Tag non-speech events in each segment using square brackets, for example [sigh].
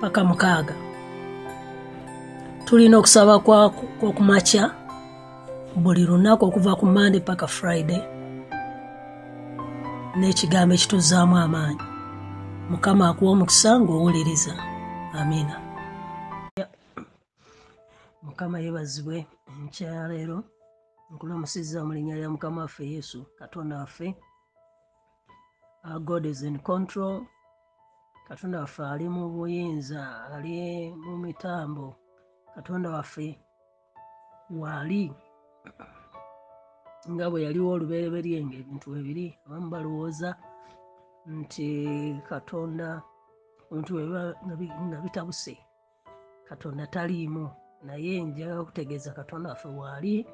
paka mukaaga. Tulina okusaba kwokumakya buli lunaku okuva ku mande paka friday n'ekigambo ekituzaamu amaanyi. Mukama akuwa omukisa ng'owuliriza. Amiina mukama yeebazibwe nkyaleero nkulamusiza mu linnya lya mukama waffe yesu katonda waffe. God is in control katonda waffe ali mu buyinza ali mu mitambo katonda waffe waali nga bwe yaliwo olubereberye nga ebintu webiri abamu balowooza nti katonda ebintu webiba nga bitabuse katonda taliimu. Naye njaga kutegeeza katonda waffe waali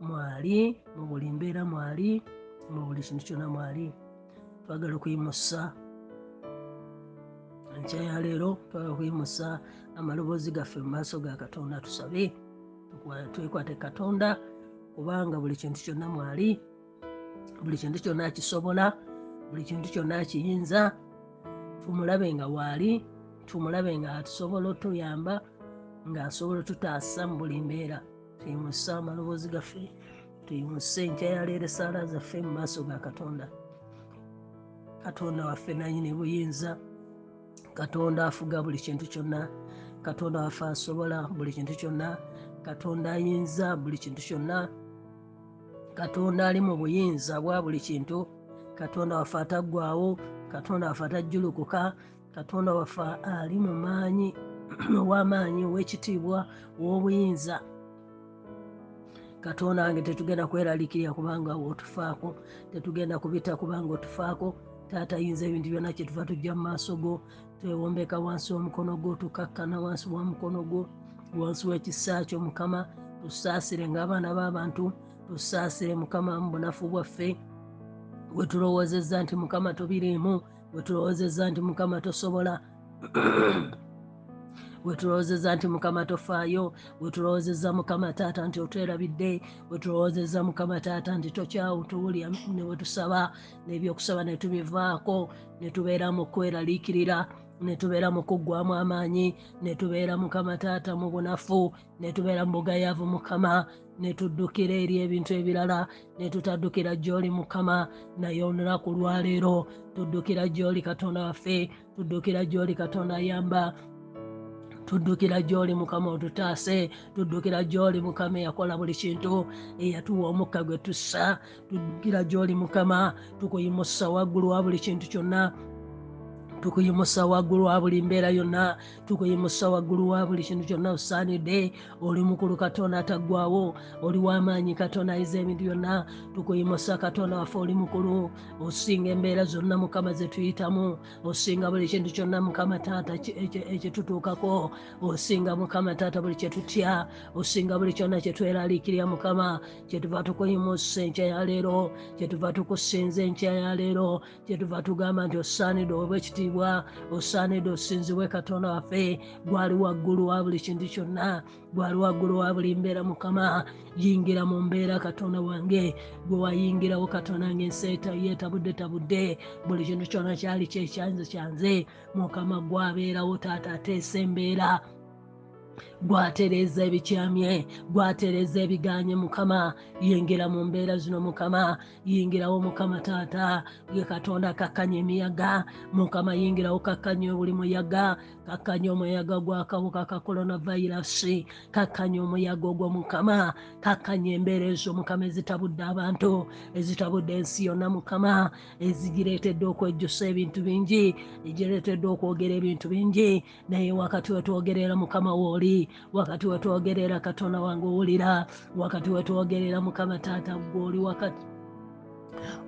mwali mu buli mbeera mwali mu buli kintu kyonna mwali. Twagala okuyimusa enkya ya leero twagala okuyimusa amaloboozi gaffe mu maaso ga katonda tusabe twekwate katonda kubanga buli kintu kyonna mwali buli kintu kyonna akisobola buli kintu kyonna akiyinza tumulabe nga waali tumulabe nga atusobola otuyamba ng'asobola otutaasa mu buli mbeera. Tuyimusa amaloboozi gaffe tuyimuse enkya ya leero esaala zaffe mu maaso ga katonda. Katonda waffe nanyini buyinza katonda afuga buli kintu kyonna. Katonda waffe asobola buli kintu kyonna. Katonda ayinza buli kintu kyonna. Katonda ali mu buyinza bwa buli kintu. Katonda waffe ataggwawo katonda waffe atajjulukuka. Katonda waffe ali mu maanyi [clears throat] ow'amaanyi ow'ekitiibwa ow'obuyinza katonda wange tetugenda kweralikirira kubanga otufaako tetugenda kubita kubanga otufaako taata yinza ebintu byonna kyetuva tujja mu maaso go. Twewombeka wansi w'omukono gwo tukakkana wansi wa mukono gwo wansi w'ekisa kyo mukama tusaasire ng'abaana b'abantu tusaasire mukama mu bunafu bwaffe. Bwe tulowoozezza nti mukama tubiriimu bwe tulowoozezza nti mukama tosobola wetulowoozezza nti mukama tofaayo wetulowoozezza mukama taata nti otwerabidde wetulowoozezza mukama taata nti tokyawutuwulya newetusaba nebyokusaba netubivaako netubeera mu kweraliikirira netubeera mu kuggwamu amaanyi netubeera mukama taata mu bunafu netubeera mu bugayaavu mukama netuddukira eri ebintu ebirala netutaddukira gy'oli mukama naye olunaku lwaleero tuddukira gy'oli katonda waffe tuddukira gy'oli katonda ayamba tuddukira gy'oli mukama otutaase tuddukira gy'oli mukama eyakola buli kintu eyatuwa omukka gwe tussa tuddukira gy'oli mukama tukuyimusa waggulu wa buli kintu kyonna tukuyimusa waggulu wa buli mbeera yonna. Tukuyimusa waggulu wa buli kintu kyonna osaanidde. Oli mukulu katonda ataggwawo oli w'amaanyi katonda ayiza ebintu byonna. Tukuyimusa katonda waffe oli mukulu. Osinga embeera zonna mukama ze tuyitamu. Osinga buli kintu kyonna mukama taata ekitutuukako osinga mukama taata buli kyetutya osinga buli kyonna kyetweraliikirira mukama. Kyetuva tukuyimusa enkya ya leero. Kyetuva tukusinza enkya ya leero. Kyetuva tugamba nti osaanidde obwekitiibwa osinzibwa osaanidde osinzibwe katonda waffe. Gwali waggulu wa buli kintu kyonna. Gwali waggulu wa buli mbeera mukama. Yingira mu mbeera katonda wange. Gwe wayingirawo katonda wange ensi yeetabudde tabudde buli kintu kyonna kyali kyekyanze kyanze mukama gwabeerawo taata ateesa embeera gwatereeza ebikyamye gwatereeza ebiganye mukama. Yingira mu mbeera zino mukama. Yingirawo mukama taata ye katonda kakkanya emiyaga. Mukama yingirawo kakkanya buli muyaga. Kakkanya omuyaga gw'akawuka ka coronavirus. Kakkanya omuyaga ogwo mukama. Kakkanya embeera ezo mukama ezitabudde abantu ezitabudde ensi yonna mukama. Ezigireetedde okwejjusa ebintu bingi egireetedde okwogera ebintu bingi. Naye wakati wetwogerera mukama wooli wakati wetwogerera katonda wange owulira wakati wetwogerera mukama taata gwoli wakati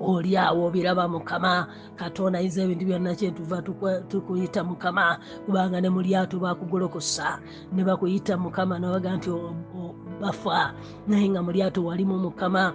oli awo obiraba mukama. Katonda ayinza ebintu byonna kyetuva tukuyita mukama kubanga ne mu lyato bakugolokosa ne bakuyita mukama nabaga nti bafa. Naye nga mu lyato walimu mukama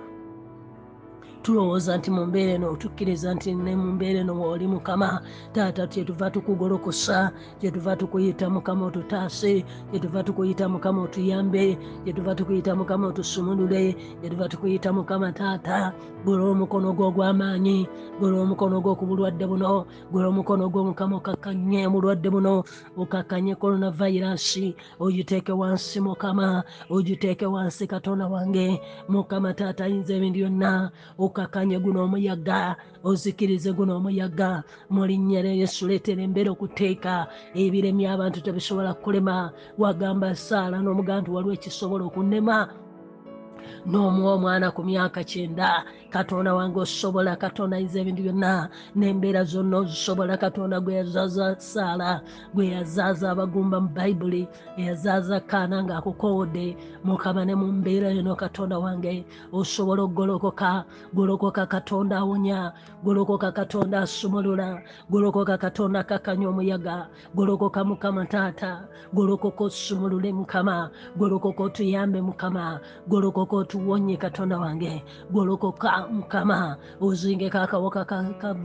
tulowooza nti mu mbeera eno tukkiriza nti ne mu mbeera eno wooli mukama taata kyetuva tukugolokosa kyetuva tukuyita mukama otutaase kyetuva tukuyita mukama otuyambe kyetuva tukuyita mukama otusumulule kyetuva tukuyita mukama taata gula omukono gwo ogw'amaanyi gula omukono gwo ku bulwadde buno gula omukono gwo mukama okakkanye obulwadde buno. Okakkanye coronavirus ogiteeke wansi mukama ogiteeke wansi katonda wange. Mukama taata ayinza ebintu byonna. Okakkanye guno omuyaga ozikirize guno omuyaga. Mu linnya lya yesu leetera embeera okuteeka ebiremya abantu tebisobola kulema. Wagamba saala n'omugaa nti waliwo ekisobola okunnema. N'omuwa omwana ku myaka kyenda katonda wange osobola katonda ayinza ebintu byonna n'embeera zonna ozisobola katonda gwe yazaaza saala gwe yazaaza abagumba mu bayibuli eyazaaza kaana ng'akukowodde mukama ne mu mbeera yono katonda wange osobola okugolokoka golokoka katonda awonya golokoka katonda asumulula golokoka katonda akakkanya omuyaga golokoka mukama taata golokoka osumulule mukama golokoka otuyambe mukama golokoka otuwonye katonda wange golokoka mukama ozingeko akawuka ka,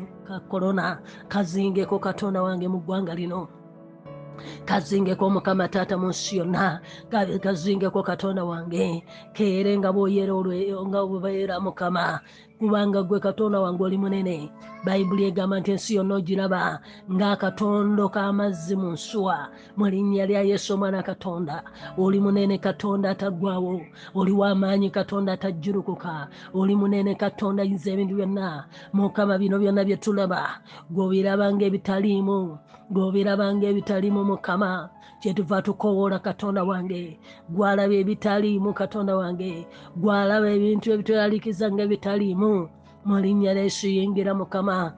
korona kazingeko katonda wange mu ggwanga lino kazingeko mukama taata mu nsi yonna Ka- kazingeko katonda wange. Keere nga bwoyera nga bwebeera mukama kubanga gwe katonda wange oli munene. Bayibuli egamba nti ensi yonna ogiraba ng'akatondo k'amazzi mu nsuwa. Mu linnya lya yesu omwana katonda. Oli munene katonda ataggwawo oli w'amaanyi katonda atajjurukuka oli munene katonda ayinza ebintu byonna. Mukama bino byonna bye tulaba. Gw'obiraba ng'ebitaliimu gw'obiraba ng'ebitaliimu mukama. Kyetuva tukowoola katonda wange. Gwalaba ebitaliimu katonda wange. Gwalaba ebintu ebitweralikiza ng'ebitaliimu. Mu linnya lya yesu yingira mukama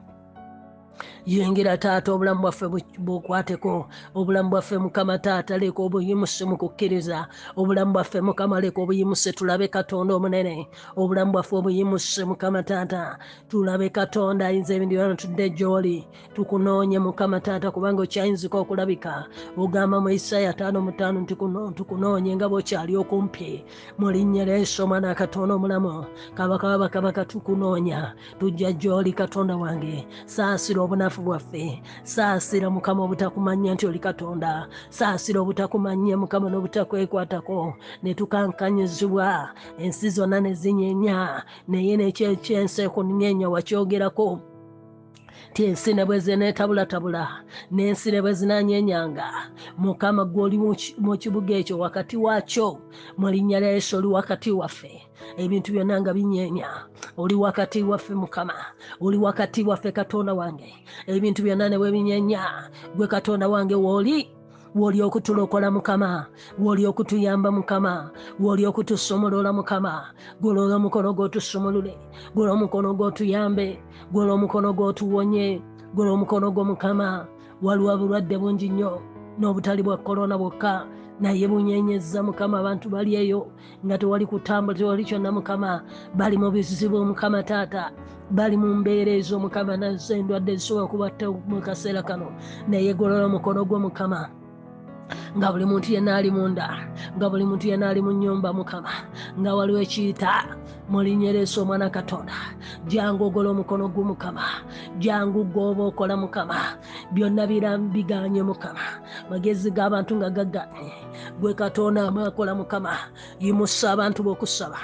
yingira taata obulamu bwaffe bukwateko obulamu bwaffe mukama taata leka obuyimuse mu kukkiriza obulamu bwaffe mukama leka obuyimuse tulabe katonda omunene obulamu bwaffe obuyimuse mukama taata tulabe katonda ayinza ebintu byona tudde gy'oli tukunoonye mukama taata kubanga okyayinzika okulabika. Ogamba mu isaya tano mutaano tukunoonye nga bwokyali okumpi mu linnya lya yesu omwana katonda omulamu. Kabaka wabakabaka tukunoonya tujja gy'oli katonda wange saasira obunafu bwaffe. Saasira mukama obutakumanya nti oli katonda. Saasira obutakumanya mukama n'obutakwekwatako ne tukankanyizibwa. Ensi zonna ne zinyenya naye nekyekyensi ekunyenya wakyogerako ti ensi ne bwe zineetabulatabula n'ensi ne bwe zinanyenyanga. Mukama gw'oli mu ki- mu kibuga ekyo wakati waakyo mu linnya lya yesu oli wakati waffe. Ebintu byonna nga binyenya oli wakati waffe mukama. Oli wakati waffe katonda wange. Ebintu byonna ne bwe binyenya gwe katonda wange wooli woli okutulokola mukama. Woli okutuyamba mukama. Woli okutusumulula mukama. Gulola omukono gwotusumulule. Gula omukono gwotuyambe gula omukono gwotuwonye gula omukono gwo mukama waliwo bulwadde bungi nnyo n'obutali bwa korona bwokka. Naye bunyenyeza mukama abantu bali eyo nga tewali kutambula tewali kyonna mukama. Bali mu bizibu mukama taata. Bali mu mbeera ezo mukama nazo endwadde zisobola kubatta mu kaseera kano. Naye golola omukono gwo mukama nga buli muntu yenna ali munda nga buli muntu yenna ali mu nyumba mukama nga waliwo ekiyita mu linnya eryeso omwana katonda jangu ogola omukono gwo mukama jangu gwoba okola mukama byonna biganye mukama. Magezi g'abantu nga gagganye gwe katonda amakola mukama yimusa abantu b'okusaba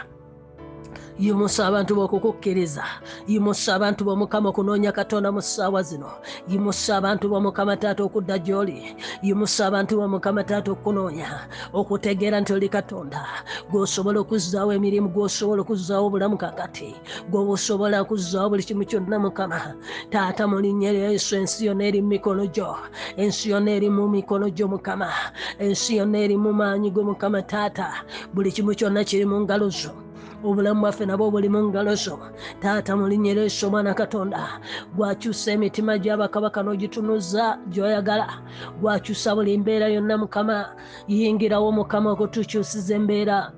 yimusa abantu b'okukukkiriza yimusa abantu b'omukama okunoonya katonda mu ssaawa zino. Yimusa abantu b'omukama taata okudda gy'oli. Yimusa abantu b'omukama taata okunoonya okutegeera nti oli katonda. Gw'osobola okuzzaawo emirimu gw'osobola okuzzaawo obulamu kakati gw'oba osobola okuzzaawo buli kimu kyonna mukama. Taata mu linnya lya yesu ensi yonna eri mu mikono gyo. Ensi yonna eri mu mikono gyo mukama. Ensi yonna eri mu maanyi go mukama taata. Buli kimu kyonna kiri mu ngalo zo obulamu bwaffe nabwo buli mu ngalo zo. Taata mu linnya lya yesu omwana katonda gwakyusa emitima gy'abakabaka n'ogitunuza gy'oyagala gwakyusa buli mbeera yonna mukama yingirawo mukama okutukyusiza embeera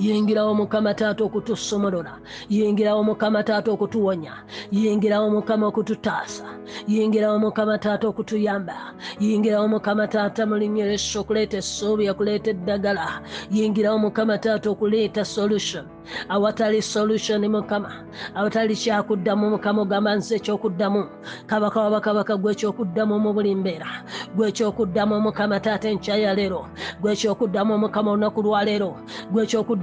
yingirawo mukama taata okutusomolola yingirawo mukama taata okutuwonya yingirawo mukama okututaasa yingirawo mukama taata okutuyamba yingirawo mukama taata mu linnya lya yesu okuleeta essuubi okuleeta eddagala yingirawo mukama taata okuleeta solution. Awatali solution mukama awatali kyakuddamu mukama ogamba nsi ekyokuddamu kabaka wabakabaka gwe ekyokuddamu mu buli mbeera gwe ekyokuddamu mukama taata enkya ya leero gwe ekyokuddamu mukama olunaku lwa leero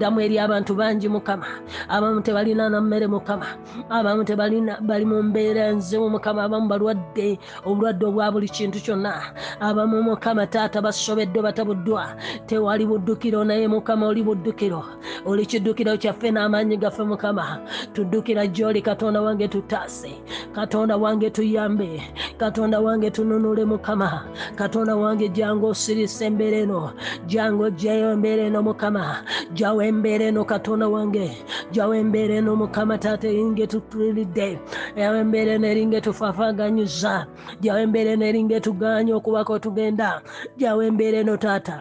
ekyokuddamu eri abantu bangi mukama. Abamu tebalina na mmere mukama. Abamu tebalina bali mu mbeera enzibu mukama. Abamu balwadde obulwadde obwa buli kintu kyonna. Abamu mukama taata basobeddwe batabuddwa. Tewali buddukiro naye mukama oli buddukiro. Oli kiddukiro kyaffe n'amaanyi gaffe mukama. Tuddukira gy'oli katonda wange tutaase. Katonda wange tuyambe. Katonda wange tununule mukama. Katonda wange jangu osirise embeera eno. Jangu ojjayo embeera eno mukama. Jawo embeera eno katonda wange jawo embeera eno mukama taata eringa tutulidde jawo embeera eno eringa etufaafaganyuza jawo embeera eno eringa etuganya okubako tugenda jawo embeera eno taata.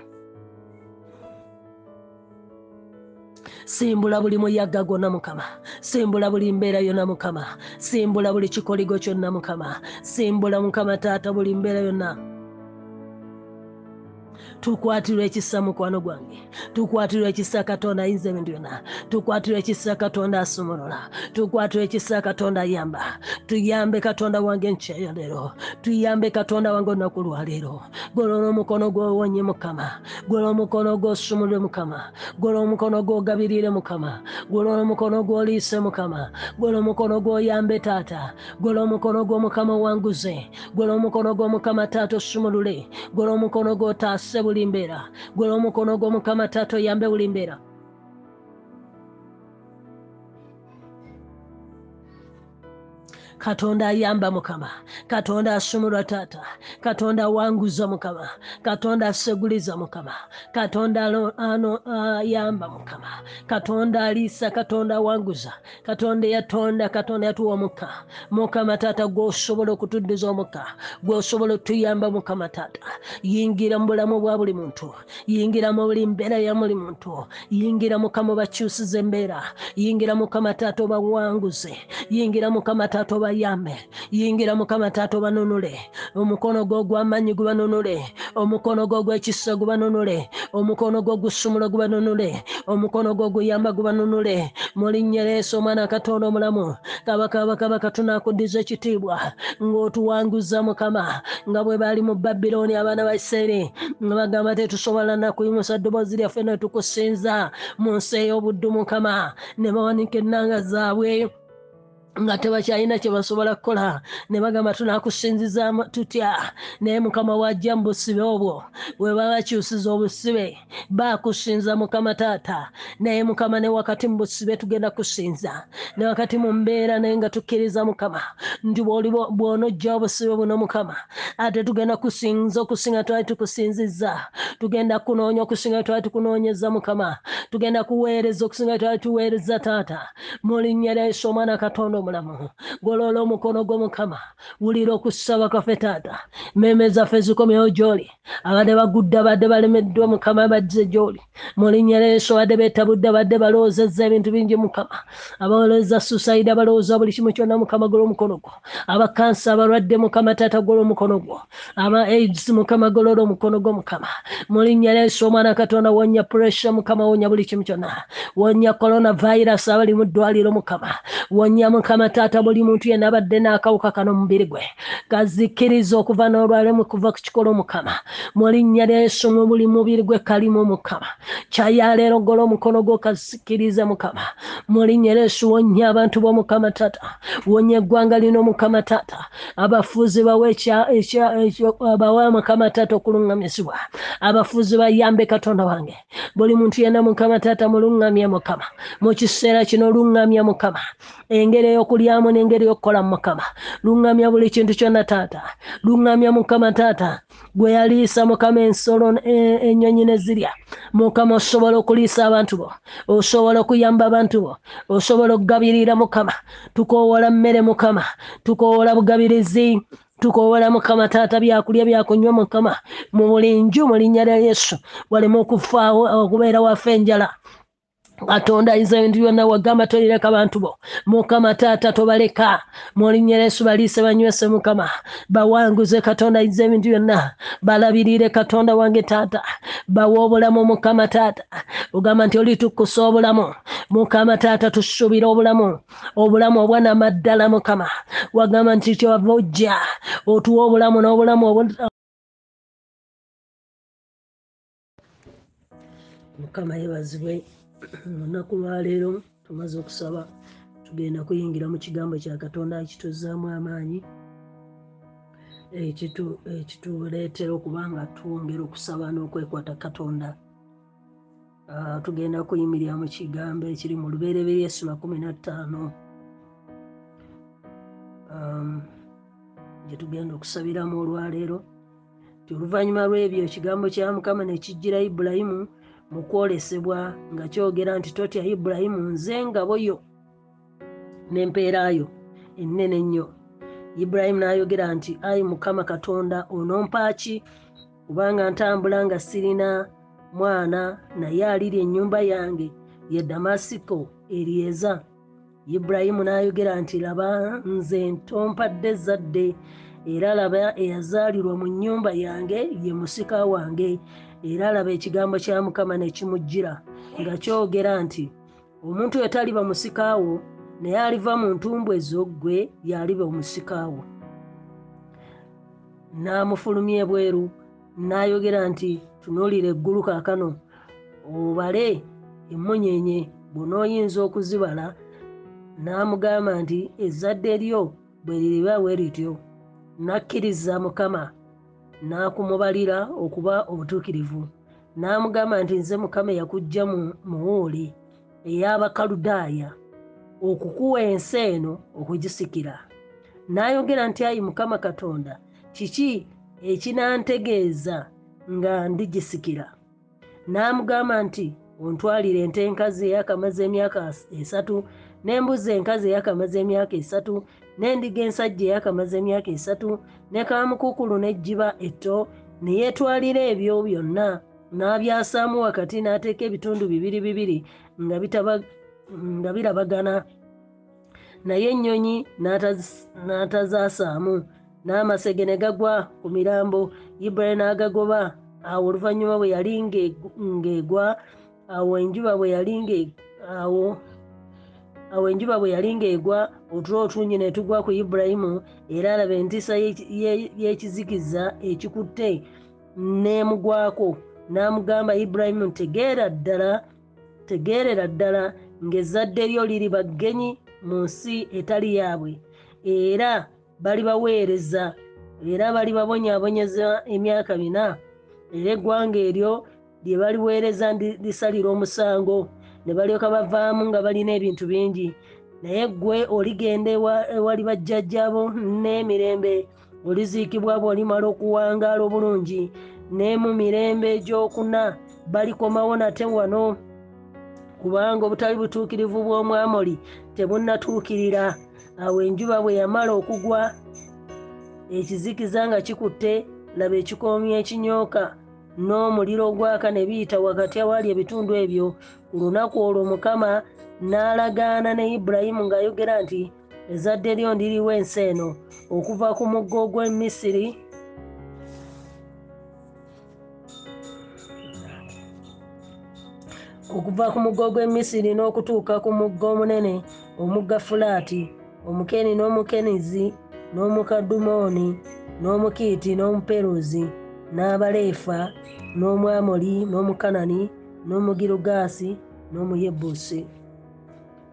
Simbula buli muyaga gwonna mukama simbula buli mbeera yonna mukama simbula buli kikoligo kyonna mukama simbula mukama taata buli mbeera yonna tukwatirwa ekisa mukwano gwange. Tukwatirwa ekisa katonda ayinza ebintu byonna tukwatirwa ekisa katonda asumulula tukwatirwa ekisa katonda ayamba. Tuyambe katonda wange nkyeyo leero. Tuyambe katonda wange olunaku lwa leero. Golola omukono gwowonye mukama. Golola omukono gwosumulule mukama. Golola omukono gwogabirire mukama. Golola omukono gwoliise mukama. Golola omukono gwoyambe taata. Golola omukono gwomukama owanguze golola omukono gwomukama taata osumulule. Golola omukono gwotaase buli mbeera golola omukono gwomukama taata oyambe buli katonda ayamba mukama. Katonda asumulwa taata. Katonda awanguza mukama. Katonda aseguliza mukama. Katonda ayamba mukama. Katonda aliisa katonda awanguza katonda yatonda katonda yatuwa muka mukama taata gwosobola okutuddiza omuka gwosobola otuyamba mukama taata. Yingira mu bulamu bwa buli muntu. Yingira mu buli mbeera ya buli muntu. Yingira mukama obakyusiza embeera. Yingira mukama taata obawanguze. Yingira mukama taata obayambe yingira mukama taata obanunule omukono gwo ogw'amaanyi gubanunule omukono gwo ogw'ekisa gubanunule omukono gwo ogusumula gubanunule omukono gwo oguyamba gubanunule. Mu linnya lyesu omwana katonda omulamu kabaka bakabaka tunakuddiza ekitiibwa ng'otuwanguza mukama nga bwe baali mu babirooni abaana ba isirairi nga bagamba tetusobola nakuyimusa ddoboozi lyaffe ne tukusinza mu nsi ey'obuddu mukama ne bawanika ennanga zaabwe nga tebakyalina kye basobola kukola. Ne bagamba tunakusinziza tutya. Naye mukama wajja mu busibe obwo bwe baba bakyusiza obusibe bakusinza mukama taata. Naye mukama ne wakati mu busibe tugenda kusinza. Ne wakati mu mbeera naye nga tukkiriza mukama nti bw'onojja obusibe buno mukama ate tugenda kusinza okusinga twali tukusinziza tugenda kunoonya okusinga twali tukunoonyeza mukama. Tugenda kuweereza okusinga twali tuweereza taata. Mu linnya lya yesu omwana katonda omulamu goloola omukono gwo mukama wulira okusaba kwaffe taata mmeeme zaffe zikomyewo gy'oli abadde bagudde abadde balemeddwa mukama badze gy'oli. Mu linnya lya yesu abadde beetabudde abadde balowoozezza ebintu bingi mukama. Abalowooza susaidi abalowooza buli kimu kyonna mukama gola omukono gwo. Abakansa abalwadde mukama taata gola omukono gwo. Aba aids mukama golola omukono gwo mukama. Mu linnya lya yesu omwana katonda wonya puresha mukama wonya buli kimu kyonna. Wonya korona virus abali mu ddwaliro mukama. Wonya mukama mukama taata buli muntu yenna abadde n'akawuka kano mubiri gwe gazikkiriza okuva n'olwalemu kuva ku kikolo mukama. Mu linnya lya yesu mu buli mubiri gwe kalimu mukama. Kyayaleero gola omukono gwo kazikkirize mukama. Mu linnya lya yesu wonya abantu b'omukama taata wonya eggwanga lino mukama taata. Abafuuzi bawe bawe mukama taata okuluŋŋamizibwa. Abafuuzi bayambe katonda wange. Buli muntu yenna mukama taata muluŋŋamye mukama. Mu kiseera kino luŋŋamya mukama. Engeri ey'okulyamu n'engeri y'okukola mukama. Luŋŋamya buli kintu kyonna taata. Luŋŋamya mukama taata. Gwe yaliisa mukama ensolo e- ennyonyi ne zirya. Mukama osobola okuliisa abantu bo osobola okuyamba abantu bo osobola okugabirira mukama. Tukoowola mmere mukama. Tukoowola bugabirizi. Tukoowola mukama taata byakulya byakunywa mukama. Mu buli nju mu linnya lya yesu waleme okufaawo okubeera wafe enjala katonda ayinza ebintu byonna wagamba tolireka bantu bo. Mukama taata tobaleka. Mulinnya lya yesu baliise banywese mukama. Bawanguze katonda ayinza ebintu byonna balabirire katonda wange taata. Bawe obulamu mukama taata. Ogamba nti olitukkusa obulamu. Mukama taata tusuubira obulamu. Obulamu obwanamaddala mukama. Wagamba nti kyova ojja otuwa obulamu n'obulamu obu- mukama yebazibwe olunaku lwaleero tumaze okusaba tugenda kuyingira mu kigambo kya katonda ekituzaamu amaanyi ekitu- ekituleetera okuba nga twongera okusaba n'okwekwata katonda. Ah, tugenda kuyimirira mu kigambo ekiri mu lubereberye esula kumi na ttaano Um, gye tugenda okusabiramu olwaleero nti oluvannyuma lw'ebyo ekigambo kya mukama ne kijjira ibulayimu mu kwolesebwa nga kyogera nti totya ibulayimu nze ngabo yo n'empeerayo ennene ennyo ibulayimu n'ayogera nti ayi mukama katonda onompaaki kubanga ntambula nga sirina mwana naye aliri ennyumba yange ye damasiko eryeza ibulayimu n'ayogera nti laba nze ntompadde zadde era laba eyazaalirwa mu nnyumba yange ye musika wange era laba ekigambo kya mukama ne kimujjira nga kyogera nti omuntu oyo taliba musikaawo naye aliva mu ntumbwe zo ggwe y'aliba omusikaawo n'amufulumya ebweru n'ayogera nti tunuulira eggulu kaakano obale emmunyeenye bw'onooyinza okuzibala. N'amugamba nti ezzadde lyo bwe liriba bwe lityo n'akkiriza mukama n'akumubalira okuba obutuukirivu. N'amugamba nti nze mukama yakuggya mu muwuuli ey'abakaludaaya okukuwa ensi eno okugisikira. N'ayogera nti ayi mukama katonda kiki ekinantegeeza nga ndigisikira? N'amugamba nti ontwalire ente enkazi eyakamaze emyaka esatu n'embuzi enkazi eyakamaze emyaka esatu n'endiga ensajja eyakamaze emyaka esatu ne kamukuukulu n'ejjiba etto ne yeetwalira ebyo byonna n'abyasaamu wakati n'ateeka ebitundu bibiri bibiri nga birabagana. Naye ennyonyi n'ataz- n'atazaasaamu n'amasege ne gagwa ku mirambo. Ibulayimu n'agagoba awo oluvannyuma bwe yali ng'egwa awo enjuba bwe yali nge- awo awo enjuba bwe yali ng'egwa otulo otungi ne tugwa ku ibulayimu era alaba entiisa y'eki- ye- y'ekizikiza ekikutte n'emugwako n'amugamba ibulayimu tegeera ddala tegeerera ddala ng'ezzadde lyo liri baggenyi mu nsi etali yaabwe. Era balibaweereza era balibabonyaabonyeza emyaka bina era eggwanga eryo lye baliweereza ndi- lisalira omusango ne balyoka bavaamu nga balina ebintu bingi. Naye ggwe oligenda ewa- ewali bajjajjaabo n'emirembe oliziikibwa bw'olimala okuwangaala obulungi ne mu mirembe egy'okuna balikomawo nate wano. Kubanga obutali butuukirivu bw'omwamoli tebunnatuukirira. Awo enjuba bwe yamala okugwa ekizikiza nga kikutte laba ekikoomi ekinyooka n'omuliro ogwaka ne biyita wakati awali ebitundu ebyo ku lunaku olwo mukama n'alagaana ne ibulayimu ng'ayogera nti ezzadde lyo ndiriwo ensi eno okuva ku mugga ogw'e misiri. Okuva ku mugga ogw'e misiri n'okutuuka ku mugga omunene omugga fulaati omukeni n'omukenizi n'omukadumooni n'omukiiti n'omuperuzi n'abaleefa n'omwamoli n'omukanani n'omugirugaasi n'omuyebusi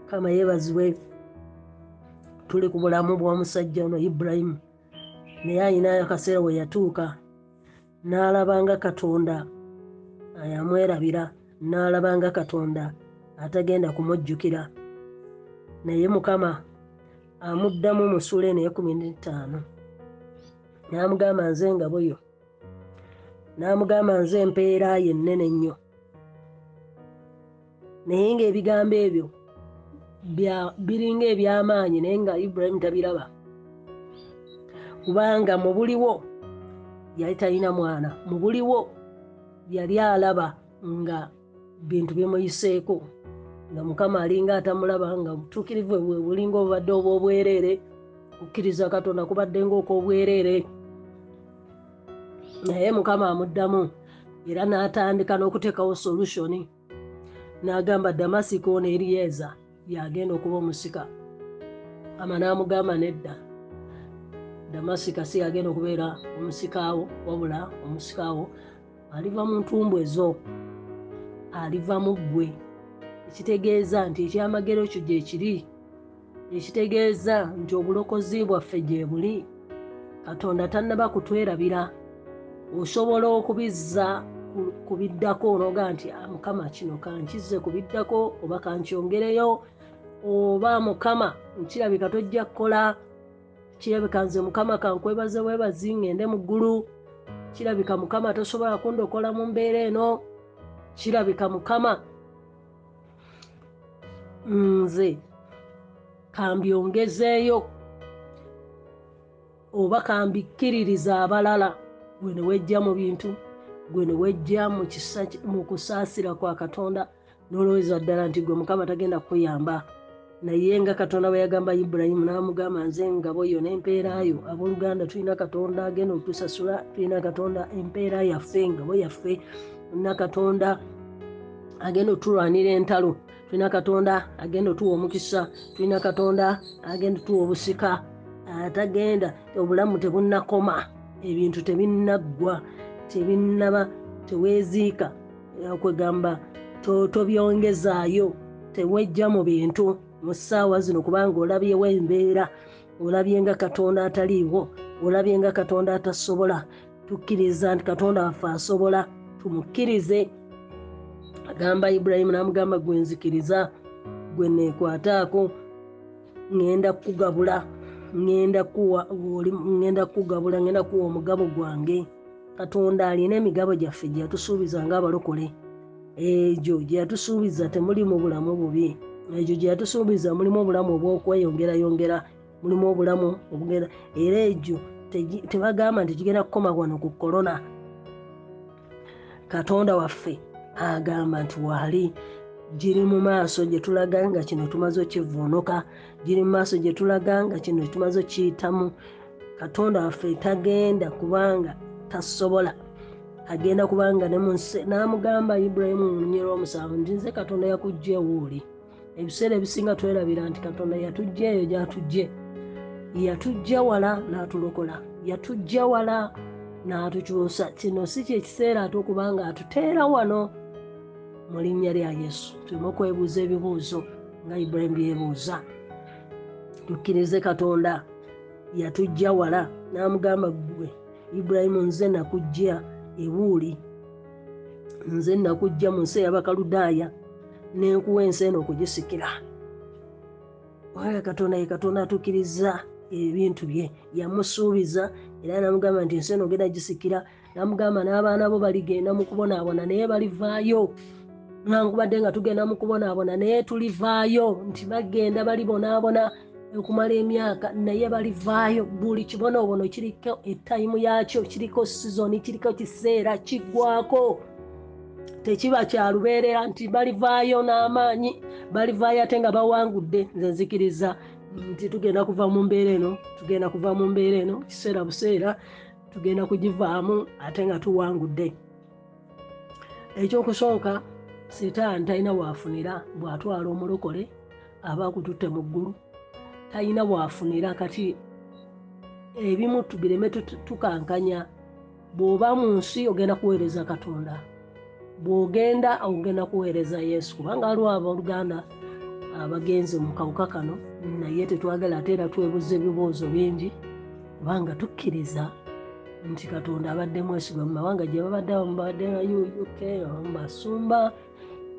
kama yeebazibwe tuli ku bulamu bw'omusajja ono ibulayimu naye ayinayo akaseera we yatuuka n'alabanga katonda yamwerabira n'alabanga katonda atagenda kumujjukira. Naye mukama amuddamu mu sula eno ekumi n'etaano n'amugamba nze engabo yo n'amugamba nze empeera ye ennene ennyo naye ng'ebigambo ebyo biringa eby'amaanyi naye nga ibulayimu tabiraba. Kubanga mu buliwo yali talina mwana mu buliwo yali alaba nga bintu bimuyiseeko nga mukama alinga atamulaba nga butuukirivu bwe bulinga obubadde obwobwereere kukkiriza katonda kubadde ngaokwobwereere naye mukama amuddamu era n'atandika n'okuteekawo solution. N'agamba damasiko ne eriyeza yagenda okuba omusika. Ama n'amugamba nedda. Damasika si yagenda okubeera omusikaawo wabula omusikaawo aliva mu ntumbu ezo aliva mu ggwe. Ekitegeeza nti ekyamagero kyo gye kiri ekitegeeza nti obulokozi bwaffe gye buli. Katonda tannaba kutwerabira osobola okubizza ku- ku biddako noga nti "Ah, mukama kino kankize ku biddako oba kankyongereyo oba mukama nkirabika tojja kukola kirabika nze mukama kankwebaze bwebazi ngende mu ggulu kirabika mukama tosobola kundokola mu mbeera eno kirabika mukama nze kambyongezeeyo oba kambikkiririza abalala gwe ne wejja mu bintu gwe ne wejja mu kusaasira kwa katonda. N'olowooza ddala nti gwe mukama tagenda kukuyamba. Naye nga katonda bwe yagamba ibulayimu n'amugamba nze engabo yo n'empeerayo abooluganda tulina katonda agenda otusasula tulina katonda empeera yaffe engabo yaffe. Tulina katonda agenda otulwanira entalo tulina katonda agenda otuwa omukisa tulina katonda agenda otuwa obusika. Atagenda obulamu tebunnakoma ebintu tebinnaggwa tebinnaba teweeziika kwegamba to- tobyongezaayo tewejja mu bintu mu ssaawa zino kubanga olabyewo embeera olabye nga katonda ataliiwo olabye nga katonda atasobola tukkiriza nti katonda waffe asobola tumukkirize. Agamba ibulayimu n'amugamba gwe nzikiriza gwe neekwataako ŋŋenda kukugabula ŋŋenda kuwa oli- ŋŋenda kukugabula ŋŋenda kuwa omugabo gwange. Katonda alina emigabo gyaffe gye yatusuubiza ng'abalokole. Egyo gye yatusuubiza temuli mu bulamu bubi. Egyo gye yatusuubiza mulimu obulamu obw'okweyongerayongera mulimu obulamu obugenda era egyo tebagamba nti kigenda kukoma wano ku korona katonda waffe agamba nti waali giri mu maaso gye tulaga nga kino tumaze okkivuunuka giri mu maaso gye tulaga nga kino tumaze okkiyitamu katonda waffe tagenda kubanga tasobola agenda kubanga n'amugamba ibulayimu mu lunyiro lw'omusanvu nti nze katonda yakujja ewooli ebiseera ebisinga twerabira nti katonda yatujja eyo gyatujje yatujja wala n'atulokola yatujja wala n'atukyusa. Kino si kyekiseera ate okubanga atuteera wano mu linnya lya yesu. Tuleme okwebuuza ebibuuzo nga ibulayimu byebuuza tukkirize katonda yatujja wala n'amugamba gwe ibulayimu nze nakujja ebuuli. Nze nakujja mu nsi ey'abakaludaaya nenkuwa ensi eno okugisikira. Oyo katonda ye katonda atukkiriza ebintu bye. Yamusuubiza era namugamba nti ensi eno genda gisikira. Namugamba n'abaana bo baligenda mu kubonaabona naye balivaayo nankubadde nga tugenda mu kubonaabona naye tulivaayo nti bagenda balibonaabona okumala emyaka naye balivaayo. Buli kibonoobono kiriko etayimu yaakyo kiriko sizoni kiriko kiseera kiggwako tekiba kyalubeerera nti balivaayo n'amaanyi balivaayo ate nga bawangudde. Nze nzikiriza nti tugenda kuva mu mbeera eno tugenda kuva mu mbeera eno kiseera buseera tugenda kugivaamu ate nga tuwangudde. Ekyokusooka sitaani talina waafunira bw'atwala omulokole aba akututte mu ggulu talina bwafunira kati ebimu tubireme tu- tukankanya bw'oba mu nsi ogenda kuweereza katonda bw'ogenda ogenda kuweereza yesu kubanga waliwo abooluganda abagenze mu kawuka kano naye tetwagala ate era twebuza ebibuuzo bingi kubanga tukkiriza nti katonda abadde mwesigwa mu mawanga gye babadde abamu babadde uk abamu basumba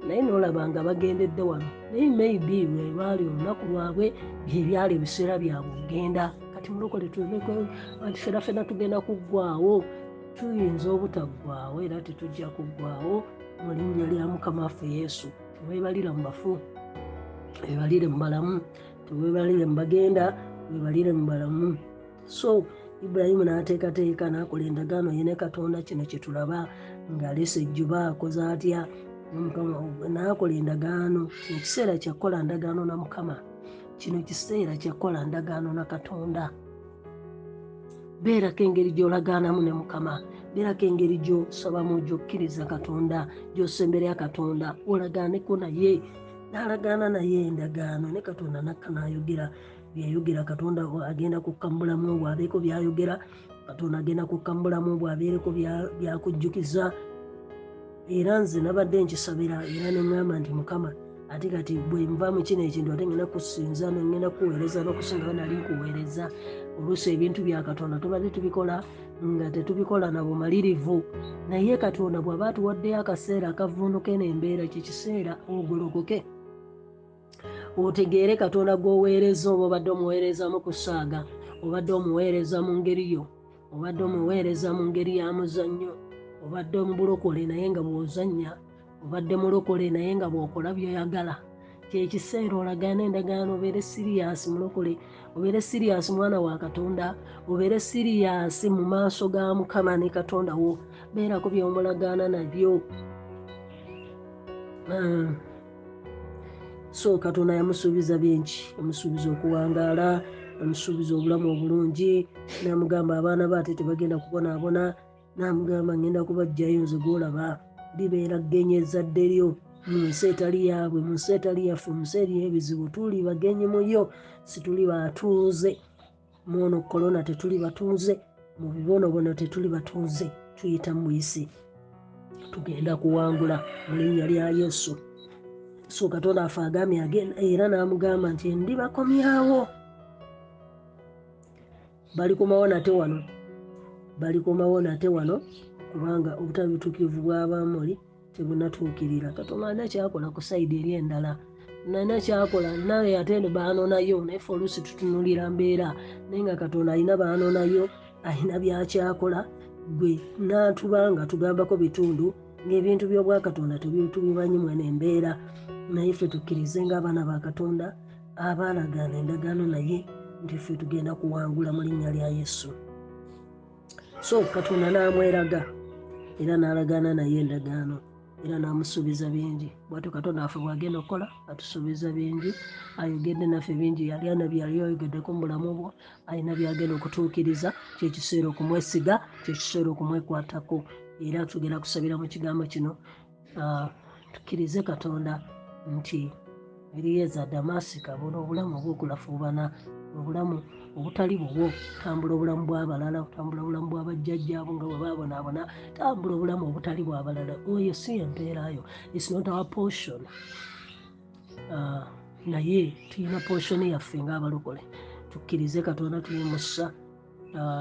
naye nolaba nga bagendedde wano. Naye maybe bwe baali olunaku lwabwe byebyali ebiseera byabwe ogenda. Kati mulokole fena fena tugenda kuggwawo tuyinza obutaggwawo era tetujja kuggwawo mu linnya lya mukama waffe yesu. Tewebalira mu bafu webalire mu balamu tewebalire mu bagenda webalire mu balamu. So ibulayimu n'ateekateeka n'akola endagaano ye ne katonda kino kyetulaba ng'alesa ejjuba akoze atya Mukama n'akola endagaano kino kiseera kyakukola ndagaano na mukama kino kiseera kyakukola ndagaano na katonda. Beerako engeri gy'olagaanamu ne mukama beerako engeri gy'osabamu gy'okkiriza katonda gy'osemberya katonda olagaaneko naye n'alagaana naye endagaano ne katonda nakka n'ayogera byayogera katonda agenda kukkambulamu obwo abeeko byayogera katonda agenda kukkambulamu obwo abeereko bya- byakujjukiza era nze nabadde nkisabira era neŋŋamba nti mukama ate kati bwe nva mu kino ekintu ate ngenda kusinza nengenda kuweereza nokusinga banali nkuweereza oluusi ebintu bya katonda tubadde tubikola nga tetubikola na bumalirivu. Naye katonda bw'aba atuwaddeyo akaseera akavunduke n'embeera kyekiseera ogolokoke. Otegeere katonda gw'oweereza oba obadde omuweerezamu ku ssaaga obadde omuweereza mu ngeri yo obadde omuweereza mu ngeri ya muzannyo obadde omubulokole naye nga bw'ozannya obadde mulokole naye nga bw'okola byoyagala. Kyekiseera olagaana endagaano obeere siriyasi mulokole obeere siriyasi mwana wa katonda obeere siriyasi mu maaso ga mukama ne katonda wo. Beerako byomulagaana nabyo. Ah. so katonda yamusuubiza bingi yamusuubiza okuwangaala yamusuubiza obulamu obulungi namugamba abaana be ate tebagenda kubonaabona namugamba ngenda kubajjayo nze gwolaba libeera ggenye ezzadde lyo. Mu nsi etali yaabwe mu nsi etali yaffe mu nsi eri ebizibu tuli bagenyi muyo situli batuuze. Muono korona tetuli batuuze mu bibonobono tetuli batuuze tuyita mu buyisi. Tugenda kuwangula mu linnya lya yesu. So katonda afe agambye era n'amugamba nti ndibakomyawo. Balikomawo nate wano balikomawo nate wano kubanga obutabituukivu bw'abamoli tebunatuukirira katonda alina kyakola ku sayidi eri endala. Nalina kyakola naye ate ne baanonayo naye fe oluusi tutunulira mbeera. Naye nga katonda alina baanonayo alina byakyakola gwe n'atuba nga tugambako bitundu ng'ebintu by'obwakatonda tubimanyimwe n'embeera naye ffe tukkirize ng'abaana ba katonda abaalagaana endagaano naye nti ffe tugenda kuwangula mu linnya lya yesu so katonda n'amweraga era n'alagaana naye endagaano era n'amusuubiza bingi. Bwatyo katonda waffe bw'agenda okukola atusuubiza bingi. Ayogedde naffe bingi yali ana byali ayogeddeko mu bulamu bwo alina byagenda okutuukiriza kyekiseera okumwesiga kyekiseera okumwekwatako. Era tugenda kusabira mu kigambo kino ah, tukkirize katonda nti eriyeza damasika bona obulamu obwokulafuubana obulamu obutali bubwo tambula obulamu bw'abalala otambula obulamu bw'abajjajjaabo nga bwe baabonaabona tambula obulamu obutali bw'abalala oyo si empeerayo its not our portion. Ah, naye tulina portion yaffe ng'abalokole. Tukkirize katonda tuyimusa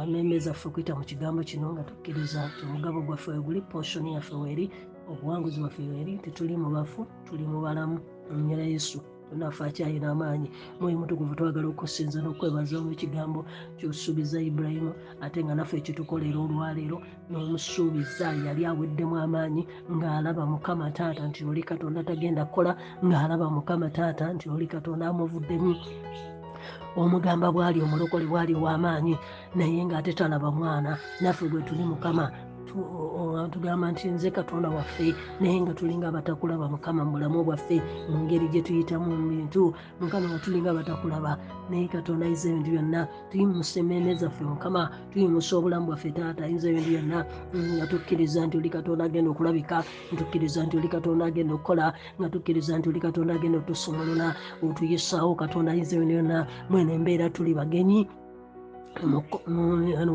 n'emme zaffe okuyita mu kigambo kino nga tukkiriza nti omugabo gwaffe weguli portion yaffe weeri obuwanguzi bwaffe weeri tetuli mu bafu tuli mu balamu mu nnya yesu tonaafe akyayina amaanyi. Mwoyo mutukuvu twagala okusinza n'okwebaza mu kigambo kyosuubiza ibulayimu ate nga naffe ekitukolera olwaleero n'omusuubiza yali aweddemu amaanyi ng'alaba mukama taata nti oli katonda tagenda kukola ng'alaba mukama taata nti oli katonda amuvuddemu. Omugamba bwali omulokole bwali w'amaanyi naye ng'ate talaba mwana. Naffe bwe tuli mukama tugamba nti nze katonda waffe naye nga tulinga abatakulaba mukama mu bulamu bwaffe mu ngeri gye tuyitamu mu bintu. Mukama nga tulinga abatakulaba naye katonda ayinza ebintu byonna tuyimusa emmeeme zaffe mukama tuyimusa obulamu bwaffe taata ayinza ebintu byonna. Nga tukkiriza nti oli katonda agenda okulabika ntukkiriza nti oli katonda agenda okukola nga tukkiriza nti oli katonda agenda otusumulula otuyisaawo katonda ayinza ebintu byonna. Mwene embeera tuli bagenyi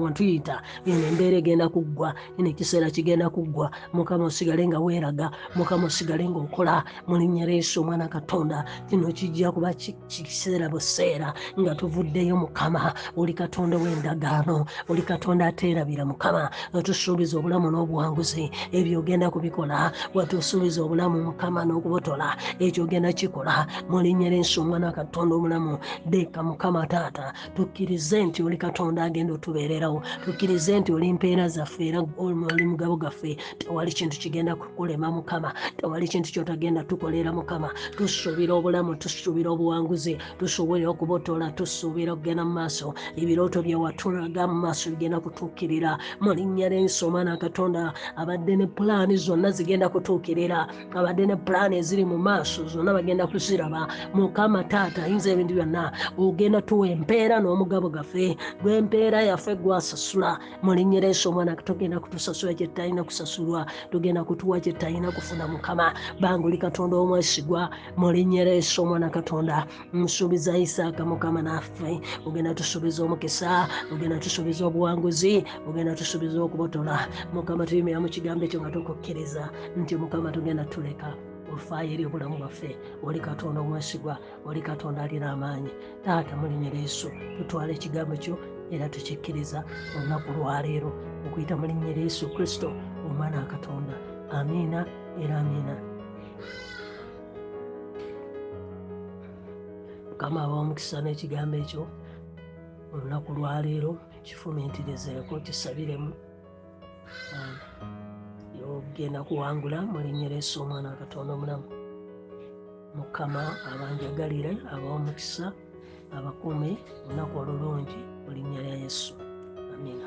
wantuyita eno embeera egenda kuggwa eno ekiseera kigenda kuggwa mukama osigale nga weeraga mukama osigale ngaokola mulinnya leeso omwana katonda kino kijja kuba kiseera buseera nga tuvuddeyo mukama oli katonda w'endagaano oli katonda ateerabira mukama watusuubiza obulamu n'obuwanguzi ebyo ogenda kubikola watusuubiza obulamu mukama n'okubotola ekyo ogenda kikola mulinnya leeso omwana katonda omulamu. Deeka mukama taata tukkirize nti oli katonda agenda otubeererawo. Tukkirize nti oli mpeera zaffe era oli mugabo gaffe tewali kintu kigenda kukulema mukama. Tewali kintu kyotagenda tukolera mukama. Tusuubira obulamu tusuubira obuwanguzi tusuubira okubotola tusuubira okugenda mu maaso. Ebirooto byewatulaga mu maaso bigenda kutuukirira. Mu linnya lensi omwana katonda abadde ne pulaani zonna zigenda kutuukirira. Abadde ne pulaani eziri mu maaso zonna bagenda kuziraba. Mukama taata ayinza ebintu byonna. Ogenda tuwa empeera n'omugabo gaffe gw'empeera yaffe gwasasula mulinyeresa omwana togenda kutusasula kyetalina kusasulwa tugenda kutuwa kyetalina kufuna mukama. Banguli katonda omwesigwa mulinyeresa omwana katonda. Nsuubiza isaaka mukama naffe ogenda tusuubiza omukisa ogenda tusuubiza obuwanguzi ogenda tusuubiza okubotola. Mukama tuyimira mu kigambo ekyo nga tukukkiriza nti mukama tugenda tuleka ofaayo eri obulamu bwaffe oli katonda omwesigwa oli katonda alina amaanyi taata mulinyera yesu tutwala ekigambo kyo era tukikkiriza olunaku lwaleero okuyita mu linnya lya yesu kristo omwana wa katonda. Amiina era amiina. Mukama aba omukisa n'ekigambo ekyo olunaku lwaleero kifumiitirizeeko kisabiremu genda kuwangula mulinnyeresa omwana wa katonda omulamu mukama abanjagalire abawomukisa abakuume olunaku olulungi mu linnya lya yesu. Amina.